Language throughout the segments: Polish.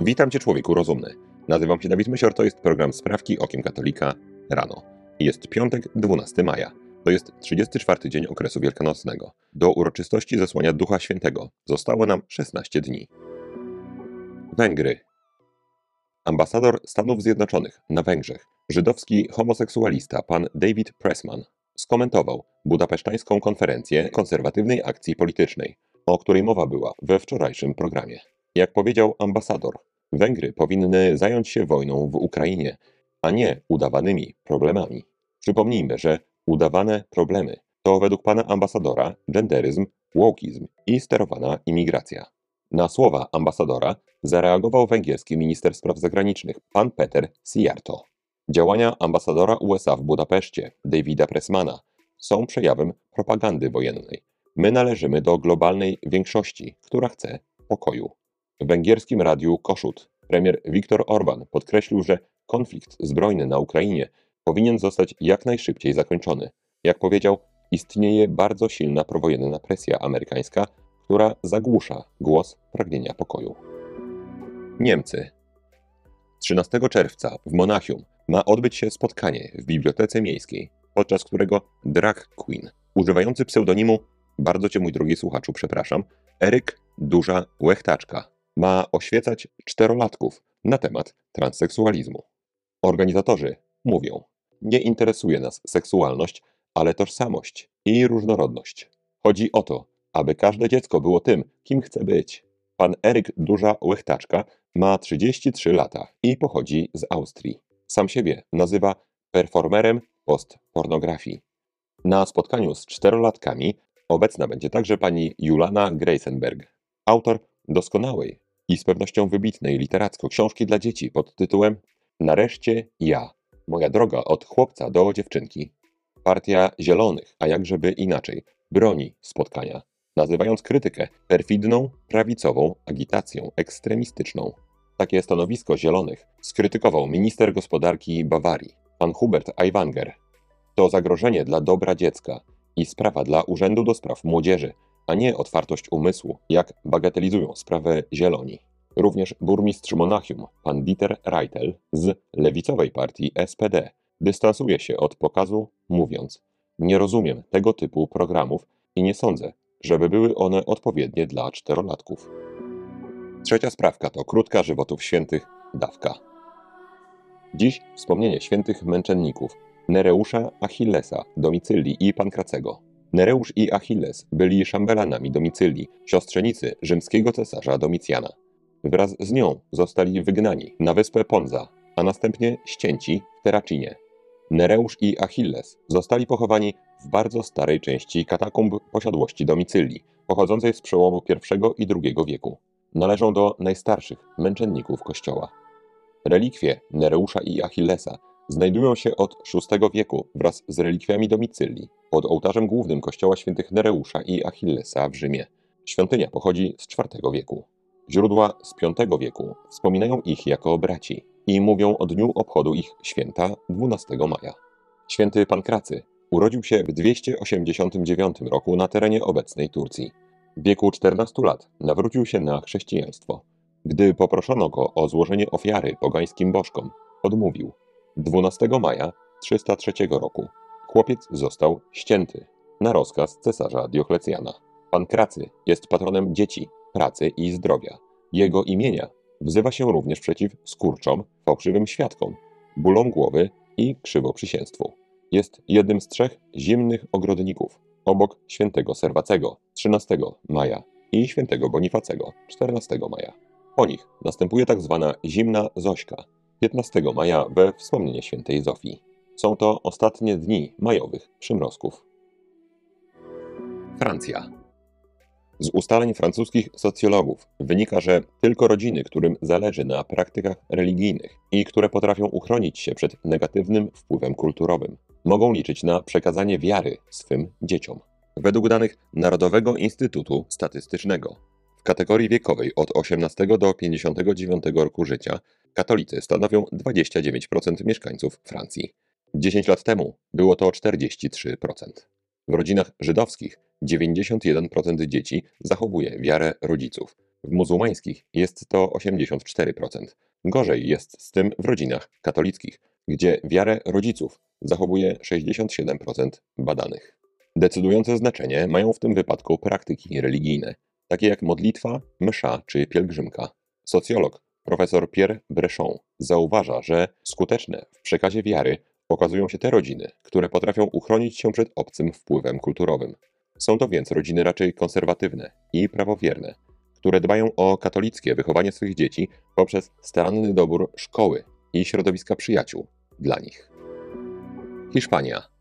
Witam Cię, człowieku rozumny. Nazywam się Dawid Mysior, to jest program Sprawki Okiem Katolika rano. Jest piątek, 12 maja. To jest 34 dzień okresu wielkanocnego. Do uroczystości zesłania Ducha Świętego zostało nam 16 dni. Węgry. Ambasador Stanów Zjednoczonych na Węgrzech, żydowski homoseksualista pan David Pressman, skomentował budapesztańską konferencję konserwatywnej akcji politycznej, o której mowa była we wczorajszym programie. Jak powiedział ambasador, Węgry powinny zająć się wojną w Ukrainie, a nie udawanymi problemami. Przypomnijmy, że udawane problemy to według pana ambasadora genderyzm, wokizm i sterowana imigracja. Na słowa ambasadora zareagował węgierski minister spraw zagranicznych pan Peter Sijarto. Działania ambasadora USA w Budapeszcie, Davida Pressmana, są przejawem propagandy wojennej. My należymy do globalnej większości, która chce pokoju. W węgierskim radiu Koszut premier Viktor Orban podkreślił, że konflikt zbrojny na Ukrainie powinien zostać jak najszybciej zakończony. Jak powiedział, istnieje bardzo silna prowojenna presja amerykańska, która zagłusza głos pragnienia pokoju. Niemcy. 13 czerwca w Monachium ma odbyć się spotkanie w Bibliotece Miejskiej, podczas którego drag queen, używający pseudonimu, bardzo cię mój drogi słuchaczu przepraszam, Eryk Duża Łechtaczka, ma oświecać czterolatków na temat transseksualizmu. Organizatorzy mówią, nie interesuje nas seksualność, ale tożsamość i różnorodność. Chodzi o to, aby każde dziecko było tym, kim chce być. Pan Eryk Duża Łechtaczka ma 33 lata i pochodzi z Austrii. Sam siebie nazywa performerem postpornografii. Na spotkaniu z czterolatkami obecna będzie także pani Julana Greisenberg, autor doskonałej i z pewnością wybitnej literacko książki dla dzieci pod tytułem Nareszcie ja. Moja droga od chłopca do dziewczynki. Partia Zielonych, a jakżeby inaczej, broni spotkania, nazywając krytykę perfidną, prawicową agitacją ekstremistyczną. Takie stanowisko Zielonych skrytykował minister gospodarki Bawarii, pan Hubert Aiwanger. To zagrożenie dla dobra dziecka i sprawa dla Urzędu do Spraw Młodzieży, a nie otwartość umysłu, jak bagatelizują sprawę Zieloni. Również burmistrz Monachium, pan Dieter Reitel z lewicowej partii SPD, dystansuje się od pokazu, mówiąc: Nie rozumiem tego typu programów i nie sądzę, żeby były one odpowiednie dla czterolatków. Trzecia sprawka to krótka żywotów świętych dawka. Dziś wspomnienie świętych męczenników Nereusza, Achillesa, Domicylii i Pankracego. Nereusz i Achilles byli szambelanami Domicylii, siostrzenicy rzymskiego cesarza Domicjana. Wraz z nią zostali wygnani na wyspę Ponza, a następnie ścięci w Teracinie. Nereusz i Achilles zostali pochowani w bardzo starej części katakumb posiadłości Domicylii, pochodzącej z przełomu I i II wieku. Należą do najstarszych męczenników kościoła. Relikwie Nereusza i Achillesa znajdują się od VI wieku wraz z relikwiami Domicylii pod ołtarzem głównym kościoła świętych Nereusza i Achillesa w Rzymie. Świątynia pochodzi z IV wieku. Źródła z V wieku wspominają ich jako braci i mówią o dniu obchodu ich święta 12 maja. Święty Pankracy urodził się w 289 roku na terenie obecnej Turcji. W wieku 14 lat nawrócił się na chrześcijaństwo. Gdy poproszono go o złożenie ofiary pogańskim bożkom, odmówił. 12 maja 303 roku chłopiec został ścięty na rozkaz cesarza Dioklecjana. Pankracy jest patronem dzieci, pracy i zdrowia. Jego imienia wzywa się również przeciw skurczom, fałszywym świadkom, bólom głowy i krzywoprzysięstwu. Jest jednym z trzech zimnych ogrodników, obok świętego Serwacego 13 maja i świętego Bonifacego 14 maja. Po nich następuje tak zwana zimna Zośka 15 maja we wspomnienie świętej Zofii. Są to ostatnie dni majowych przymrozków. Francja. Z ustaleń francuskich socjologów wynika, że tylko rodziny, którym zależy na praktykach religijnych i które potrafią uchronić się przed negatywnym wpływem kulturowym, mogą liczyć na przekazanie wiary swym dzieciom. Według danych Narodowego Instytutu Statystycznego, w kategorii wiekowej od 18 do 59 roku życia katolicy stanowią 29% mieszkańców Francji. 10 lat temu było to 43%. W rodzinach żydowskich 91% dzieci zachowuje wiarę rodziców, W muzułmańskich jest to 84%. Gorzej jest z tym w rodzinach katolickich, gdzie wiarę rodziców zachowuje 67% badanych. Decydujące znaczenie mają w tym wypadku praktyki religijne, takie jak modlitwa, msza czy pielgrzymka. Socjolog profesor Pierre Brechon zauważa, że skuteczne w przekazie wiary okazują się te rodziny, które potrafią uchronić się przed obcym wpływem kulturowym. Są to więc rodziny raczej konserwatywne i prawowierne, które dbają o katolickie wychowanie swoich dzieci poprzez staranny dobór szkoły i środowiska przyjaciół dla nich. Hiszpania.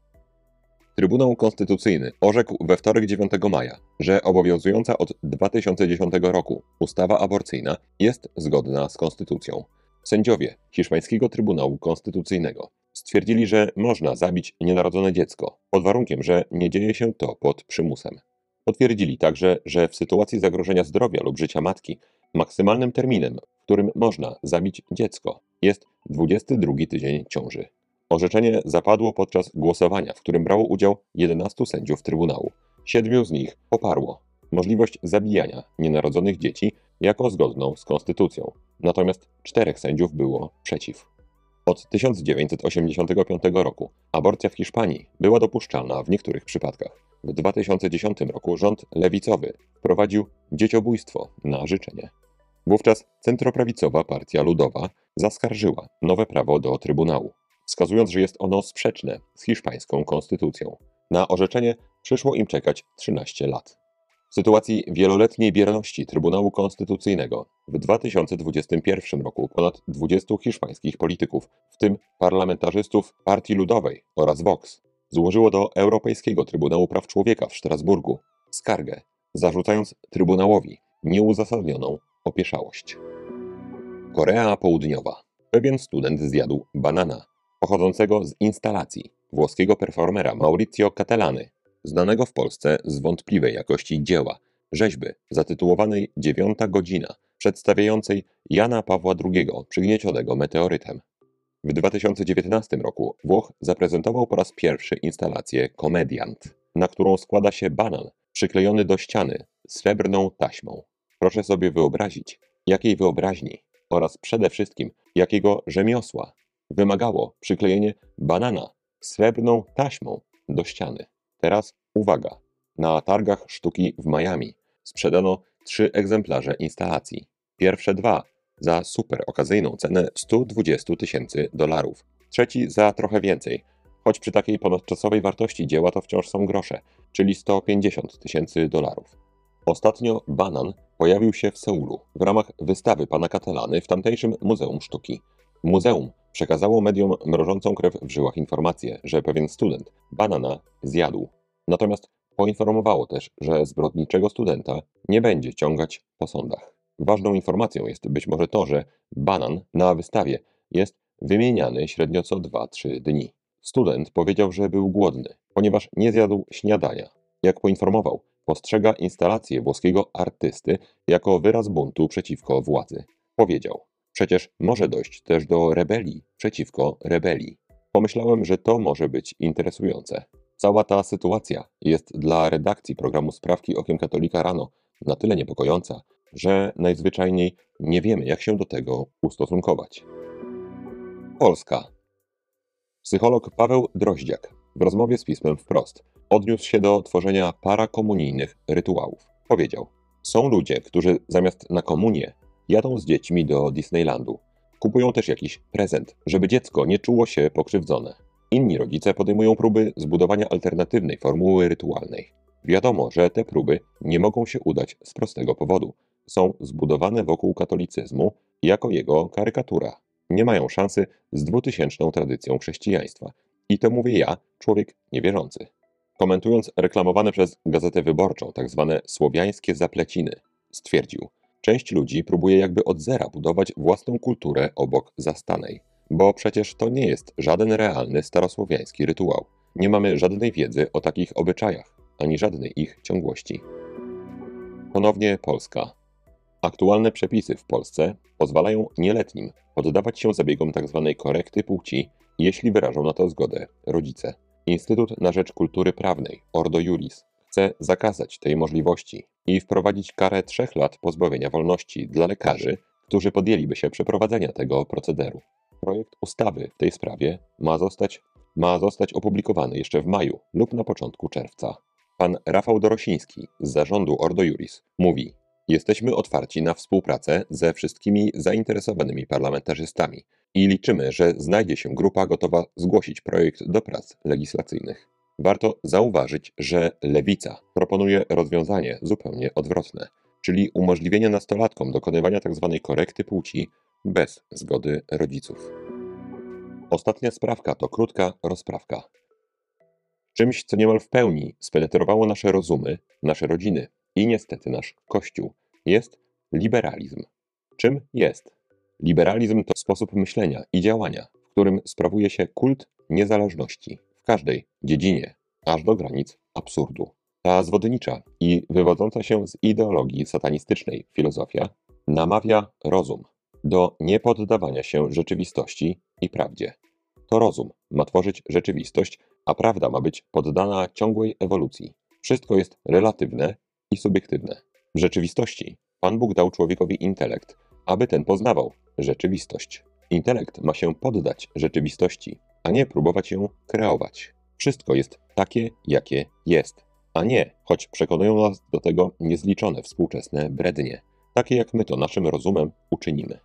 Trybunał Konstytucyjny orzekł we wtorek 9 maja, że obowiązująca od 2010 roku ustawa aborcyjna jest zgodna z konstytucją. Sędziowie Hiszpańskiego Trybunału Konstytucyjnego stwierdzili, że można zabić nienarodzone dziecko, pod warunkiem, że nie dzieje się to pod przymusem. Potwierdzili także, że w sytuacji zagrożenia zdrowia lub życia matki maksymalnym terminem, w którym można zabić dziecko, jest 22 tydzień ciąży. Orzeczenie zapadło podczas głosowania, w którym brało udział 11 sędziów Trybunału. Siedmiu z nich poparło możliwość zabijania nienarodzonych dzieci jako zgodną z konstytucją, natomiast czterech sędziów było przeciw. Od 1985 roku aborcja w Hiszpanii była dopuszczalna w niektórych przypadkach. W 2010 roku rząd lewicowy wprowadził dzieciobójstwo na życzenie. Wówczas centroprawicowa Partia Ludowa zaskarżyła nowe prawo do Trybunału, wskazując, że jest ono sprzeczne z hiszpańską konstytucją. Na orzeczenie przyszło im czekać 13 lat. W sytuacji wieloletniej bierności Trybunału Konstytucyjnego w 2021 roku ponad 20 hiszpańskich polityków, w tym parlamentarzystów Partii Ludowej oraz Vox, złożyło do Europejskiego Trybunału Praw Człowieka w Strasburgu skargę, zarzucając Trybunałowi nieuzasadnioną opieszałość. Korea Południowa. Pewien student zjadł banana pochodzącego z instalacji włoskiego performera Maurizio Catellany, znanego w Polsce z wątpliwej jakości dzieła, rzeźby zatytułowanej Dziewiąta godzina, przedstawiającej Jana Pawła II przygniecionego meteorytem. W 2019 roku Włoch zaprezentował po raz pierwszy instalację Komediant, na którą składa się banan przyklejony do ściany srebrną taśmą. Proszę sobie wyobrazić, jakiej wyobraźni oraz przede wszystkim jakiego rzemiosła wymagało przyklejenie banana srebrną taśmą do ściany. Teraz uwaga. Na targach sztuki w Miami sprzedano trzy egzemplarze instalacji. Pierwsze dwa za super okazyjną cenę 120 tysięcy dolarów. Trzeci za trochę więcej, choć przy takiej ponadczasowej wartości dzieła to wciąż są grosze, czyli 150 tysięcy dolarów. Ostatnio banan pojawił się w Seulu w ramach wystawy pana Katelany w tamtejszym Muzeum Sztuki. Muzeum przekazało mediom mrożącą krew w żyłach informację, że pewien student banana zjadł. Natomiast poinformowało też, że zbrodniczego studenta nie będzie ciągać po sądach. Ważną informacją jest być może to, że banan na wystawie jest wymieniany średnio co 2-3 dni. Student powiedział, że był głodny, ponieważ nie zjadł śniadania. Jak poinformował, postrzega instalację włoskiego artysty jako wyraz buntu przeciwko władzy. Powiedział: Przecież może dojść też do rebelii przeciwko rebelii. Pomyślałem, że to może być interesujące. Cała ta sytuacja jest dla redakcji programu Sprawki Okiem Katolika rano na tyle niepokojąca, że najzwyczajniej nie wiemy, jak się do tego ustosunkować. Polska. Psycholog Paweł Droździak w rozmowie z pismem wprost odniósł się do tworzenia parakomunijnych rytuałów. Powiedział: Są ludzie, którzy zamiast na komunię jadą z dziećmi do Disneylandu. Kupują też jakiś prezent, żeby dziecko nie czuło się pokrzywdzone. Inni rodzice podejmują próby zbudowania alternatywnej formuły rytualnej. Wiadomo, że te próby nie mogą się udać z prostego powodu. Są zbudowane wokół katolicyzmu jako jego karykatura. Nie mają szansy z dwutysięczną tradycją chrześcijaństwa. I to mówię ja, człowiek niewierzący. Komentując reklamowane przez Gazetę Wyborczą tzw. Tak słowiańskie zapleciny, stwierdził: Część ludzi próbuje jakby od zera budować własną kulturę obok zastanej, bo przecież to nie jest żaden realny starosłowiański rytuał. Nie mamy żadnej wiedzy o takich obyczajach, ani żadnej ich ciągłości. Ponownie Polska. Aktualne przepisy w Polsce pozwalają nieletnim poddawać się zabiegom tzw. Tak korekty płci, jeśli wyrażą na to zgodę rodzice. Instytut na Rzecz Kultury Prawnej, Ordo Juris, chce zakazać tej możliwości i wprowadzić karę trzech lat pozbawienia wolności dla lekarzy, którzy podjęliby się przeprowadzenia tego procederu. Projekt ustawy w tej sprawie ma zostać, ma zostać opublikowany jeszcze w maju lub na początku czerwca. Pan Rafał Dorosiński z zarządu Ordo Juris mówi: Jesteśmy otwarci na współpracę ze wszystkimi zainteresowanymi parlamentarzystami i liczymy, że znajdzie się grupa gotowa zgłosić projekt do prac legislacyjnych. Warto zauważyć, że lewica proponuje rozwiązanie zupełnie odwrotne, czyli umożliwienie nastolatkom dokonywania tzw. korekty płci bez zgody rodziców. Ostatnia sprawka to krótka rozprawka. Czymś, co niemal w pełni spenetrowało nasze rozumy, nasze rodziny i niestety nasz Kościół, jest liberalizm. Czym jest? Liberalizm to sposób myślenia i działania, w którym sprawuje się kult niezależności każdej dziedzinie, aż do granic absurdu. Ta zwodnicza i wywodząca się z ideologii satanistycznej filozofia namawia rozum do niepoddawania się rzeczywistości i prawdzie. To rozum ma tworzyć rzeczywistość, a prawda ma być poddana ciągłej ewolucji. Wszystko jest relatywne i subiektywne. W rzeczywistości Pan Bóg dał człowiekowi intelekt, aby ten poznawał rzeczywistość. Intelekt ma się poddać rzeczywistości, a nie próbować ją kreować. Wszystko jest takie, jakie jest, a nie, choć przekonują nas do tego niezliczone współczesne brednie, takie jak my to naszym rozumem uczynimy.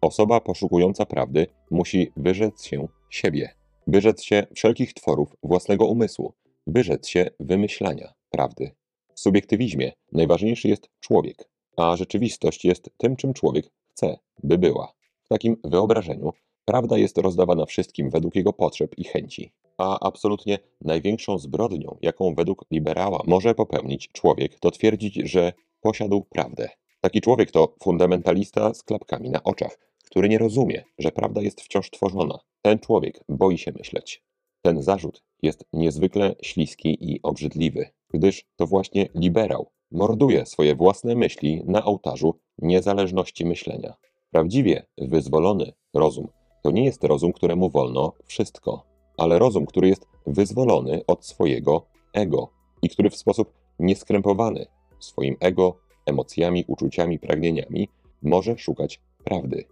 Osoba poszukująca prawdy musi wyrzec się siebie, wyrzec się wszelkich tworów własnego umysłu, wyrzec się wymyślania prawdy. W subiektywizmie najważniejszy jest człowiek, a rzeczywistość jest tym, czym człowiek chce, by była. W takim wyobrażeniu prawda jest rozdawana wszystkim według jego potrzeb i chęci. A absolutnie największą zbrodnią, jaką według liberała może popełnić człowiek, to twierdzić, że posiadł prawdę. Taki człowiek to fundamentalista z klapkami na oczach, który nie rozumie, że prawda jest wciąż tworzona. Ten człowiek boi się myśleć. Ten zarzut jest niezwykle śliski i obrzydliwy, gdyż to właśnie liberał morduje swoje własne myśli na ołtarzu niezależności myślenia. Prawdziwie wyzwolony rozum to nie jest rozum, któremu wolno wszystko, ale rozum, który jest wyzwolony od swojego ego i który w sposób nieskrępowany swoim ego, emocjami, uczuciami, pragnieniami może szukać prawdy.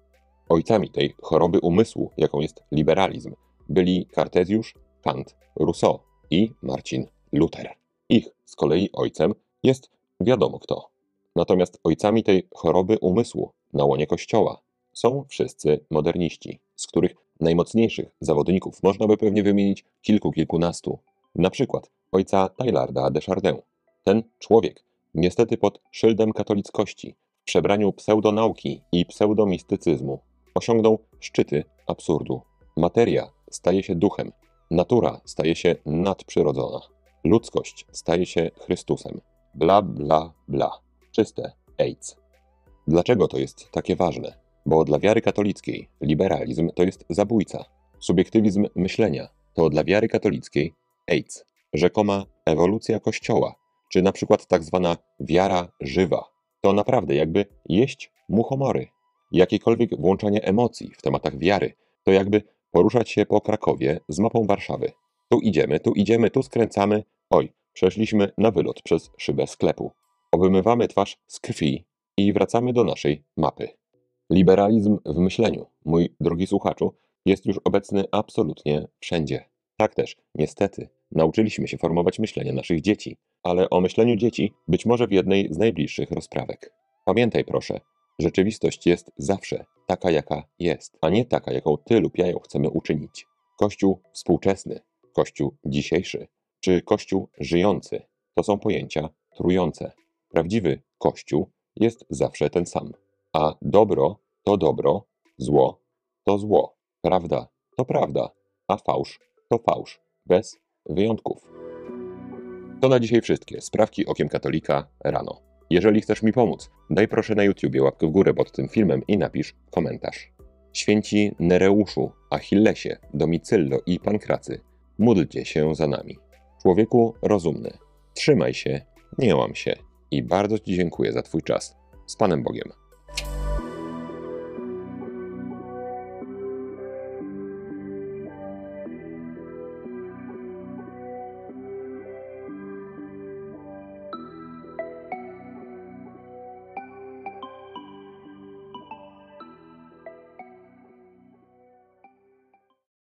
Ojcami tej choroby umysłu, jaką jest liberalizm, byli Kartezjusz, Kant, Rousseau i Marcin Luther. Ich z kolei ojcem jest wiadomo kto. Natomiast ojcami tej choroby umysłu na łonie Kościoła są wszyscy moderniści, z których najmocniejszych zawodników można by pewnie wymienić kilku, kilkunastu. Na przykład ojca Taylarda de. Ten człowiek, niestety pod szyldem katolickości, w przebraniu pseudonauki i pseudomistycyzmu, osiągnął szczyty absurdu. Materia staje się duchem, natura staje się nadprzyrodzona, ludzkość staje się Chrystusem. Bla, bla, bla. Czyste AIDS. Dlaczego to jest takie ważne? Bo dla wiary katolickiej liberalizm to jest zabójca. Subiektywizm myślenia to dla wiary katolickiej AIDS. Rzekoma ewolucja Kościoła, czy na przykład tak zwana wiara żywa, to naprawdę jakby jeść muchomory. Jakiekolwiek włączanie emocji w tematach wiary, to jakby poruszać się po Krakowie z mapą Warszawy. Tu idziemy, tu idziemy, tu skręcamy. Oj, przeszliśmy na wylot przez szybę sklepu. Obmywamy twarz z krwi i wracamy do naszej mapy. Liberalizm w myśleniu, mój drogi słuchaczu, jest już obecny absolutnie wszędzie. Tak też, niestety, nauczyliśmy się formować myślenie naszych dzieci, ale o myśleniu dzieci być może w jednej z najbliższych rozprawek. Pamiętaj proszę, rzeczywistość jest zawsze taka, jaka jest, a nie taka, jaką ty lub ja ją chcemy uczynić. Kościół współczesny, Kościół dzisiejszy, czy Kościół żyjący to są pojęcia trujące. Prawdziwy Kościół jest zawsze ten sam. A dobro to dobro, zło to zło, prawda to prawda, a fałsz to fałsz, bez wyjątków. To na dzisiaj wszystkie sprawki okiem katolika rano. Jeżeli chcesz mi pomóc, daj proszę na YouTubie łapkę w górę pod tym filmem i napisz komentarz. Święci Nereuszu, Achillesie, Domicyllo i Pankracy, módlcie się za nami. Człowieku rozumny, trzymaj się, nie łam się i bardzo Ci dziękuję za Twój czas. Z Panem Bogiem.